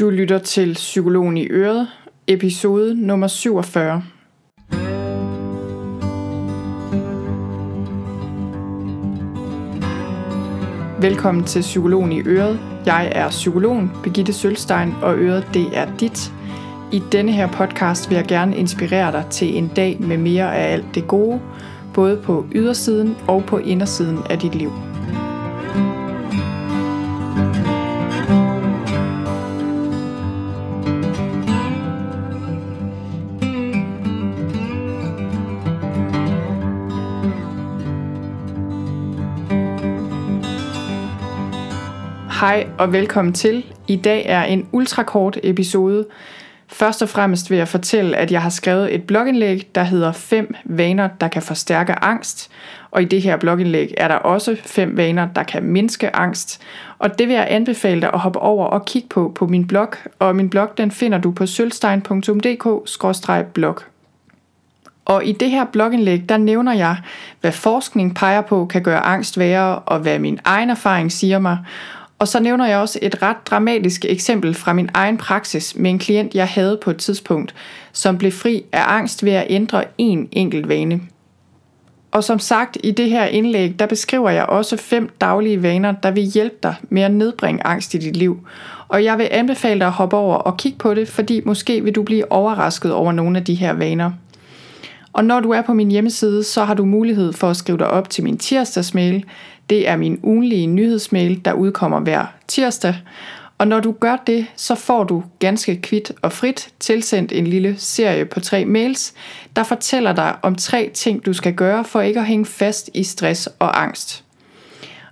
Du lytter til Psykologen i Øret, episode nummer 47. Velkommen til Psykologen i Øret. Jeg er psykologen Begitte Sølstein, og Øret det er dit. I denne her podcast vil jeg gerne inspirere dig til en dag med mere af alt det gode, både på ydersiden og på indersiden af dit liv. Hej og velkommen til. I dag er en ultrakort episode. Først og fremmest vil jeg fortælle, at jeg har skrevet et blogindlæg, der hedder 5 vaner, der kan forstærke angst. Og i det her blogindlæg er der også 5 vaner, der kan mindske angst. Og det vil jeg anbefale dig at hoppe over og kigge på på min blog. Og min blog den finder du på sølvstein.dk-blog. Og i det her blogindlæg, der nævner jeg, hvad forskning peger på kan gøre angst værre, og hvad min egen erfaring siger mig. Og så nævner jeg også et ret dramatisk eksempel fra min egen praksis med en klient, jeg havde på et tidspunkt, som blev fri af angst ved at ændre en enkelt vane. Og som sagt i det her indlæg, der beskriver jeg også fem daglige vaner, der vil hjælpe dig med at nedbringe angst i dit liv. Og jeg vil anbefale dig at hoppe over og kigge på det, fordi måske vil du blive overrasket over nogle af de her vaner. Og når du er på min hjemmeside, så har du mulighed for at skrive dig op til min tirsdagsmail. Det er min ugenlige nyhedsmail, der udkommer hver tirsdag. Og når du gør det, så får du ganske kvidt og frit tilsendt en lille serie på tre mails, der fortæller dig om tre ting, du skal gøre for ikke at hænge fast i stress og angst.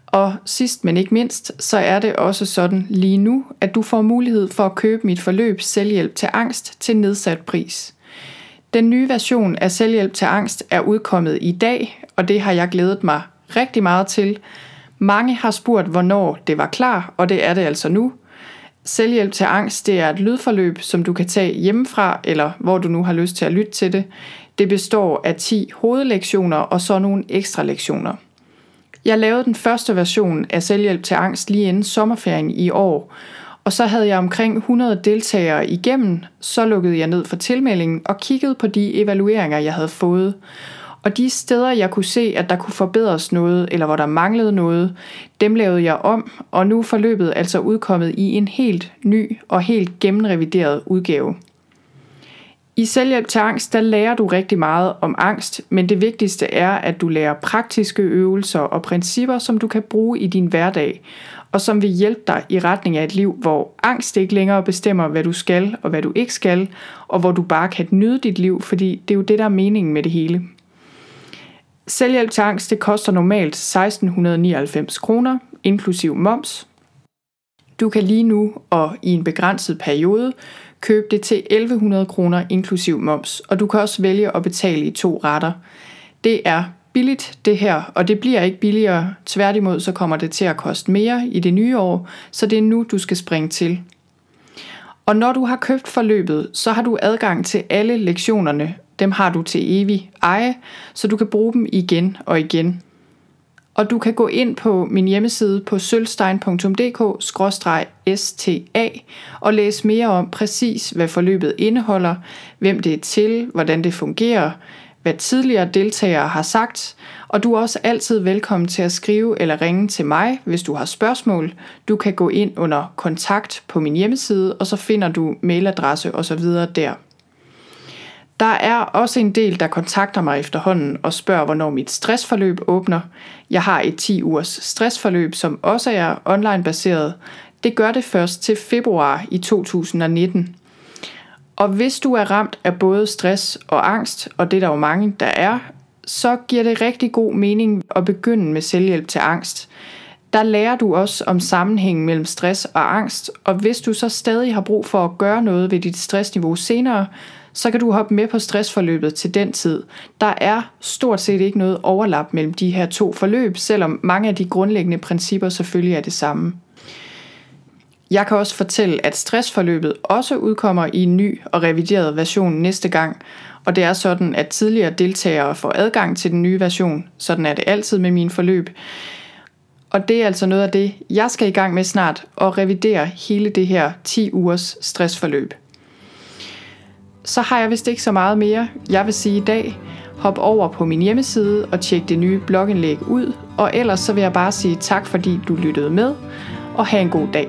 Og sidst men ikke mindst, så er det også sådan lige nu, at du får mulighed for at købe mit forløb Selvhjælp til Angst til nedsat pris. Den nye version af Selvhjælp til Angst er udkommet i dag, og det har jeg glædet mig rigtig meget til. Mange har spurgt, hvornår det var klar, og det er det altså nu. Selvhjælp til angst, det er et lydforløb, som du kan tage hjemmefra, eller hvor du nu har lyst til at lytte til det. Det består af 10 hovedlektioner og så nogle ekstra lektioner. Jeg lavede den første version af Selvhjælp til angst lige inden sommerferien i år, og så havde jeg omkring 100 deltagere igennem, så lukkede jeg ned for tilmeldingen og kiggede på de evalueringer, jeg havde fået. Og de steder, jeg kunne se, at der kunne forbedres noget, eller hvor der manglede noget, dem lavede jeg om, og nu er forløbet altså udkommet i en helt ny og helt gennemrevideret udgave. I selvhjælp til angst, der lærer du rigtig meget om angst, men det vigtigste er, at du lærer praktiske øvelser og principper, som du kan bruge i din hverdag, og som vil hjælpe dig i retning af et liv, hvor angst ikke længere bestemmer, hvad du skal og hvad du ikke skal, og hvor du bare kan nyde dit liv, fordi det er jo det, der er meningen med det hele. Selvhjælp til angst, det koster normalt 1699 kroner, inklusiv moms. Du kan lige nu og i en begrænset periode købe det til 1100 kroner inklusiv moms, og du kan også vælge at betale i to retter. Det er billigt det her, og det bliver ikke billigere. Tværtimod så kommer det til at koste mere i det nye år, så det er nu, du skal springe til. Og når du har købt forløbet, så har du adgang til alle lektionerne. Dem har du til evig eje, så du kan bruge dem igen og igen. Og du kan gå ind på min hjemmeside på sølvstein.dk-sta og læse mere om præcis, hvad forløbet indeholder, hvem det er til, hvordan det fungerer, hvad tidligere deltagere har sagt, og du er også altid velkommen til at skrive eller ringe til mig, hvis du har spørgsmål. Du kan gå ind under kontakt på min hjemmeside, og så finder du mailadresse osv. der. Der er også en del, der kontakter mig efterhånden og spørger, hvornår mit stressforløb åbner. Jeg har et 10 ugers stressforløb, som også er online baseret. Det gør det først til februar i 2019. Og hvis du er ramt af både stress og angst, og det er der jo mange, der er, så giver det rigtig god mening at begynde med selvhjælp til angst. Der lærer du også om sammenhængen mellem stress og angst, og hvis du så stadig har brug for at gøre noget ved dit stressniveau senere, så kan du hoppe med på stressforløbet til den tid. Der er stort set ikke noget overlap mellem de her to forløb, selvom mange af de grundlæggende principper selvfølgelig er det samme. Jeg kan også fortælle, at stressforløbet også udkommer i en ny og revideret version næste gang, og det er sådan, at tidligere deltagere får adgang til den nye version. Sådan er det altid med mine forløb. Og det er altså noget af det, jeg skal i gang med snart, og revidere hele det her 10 ugers stressforløb. Så har jeg vist ikke så meget mere, jeg vil sige i dag. Hop over på min hjemmeside og tjek det nye blogindlæg ud, og ellers så vil jeg bare sige tak, fordi du lyttede med, og have en god dag.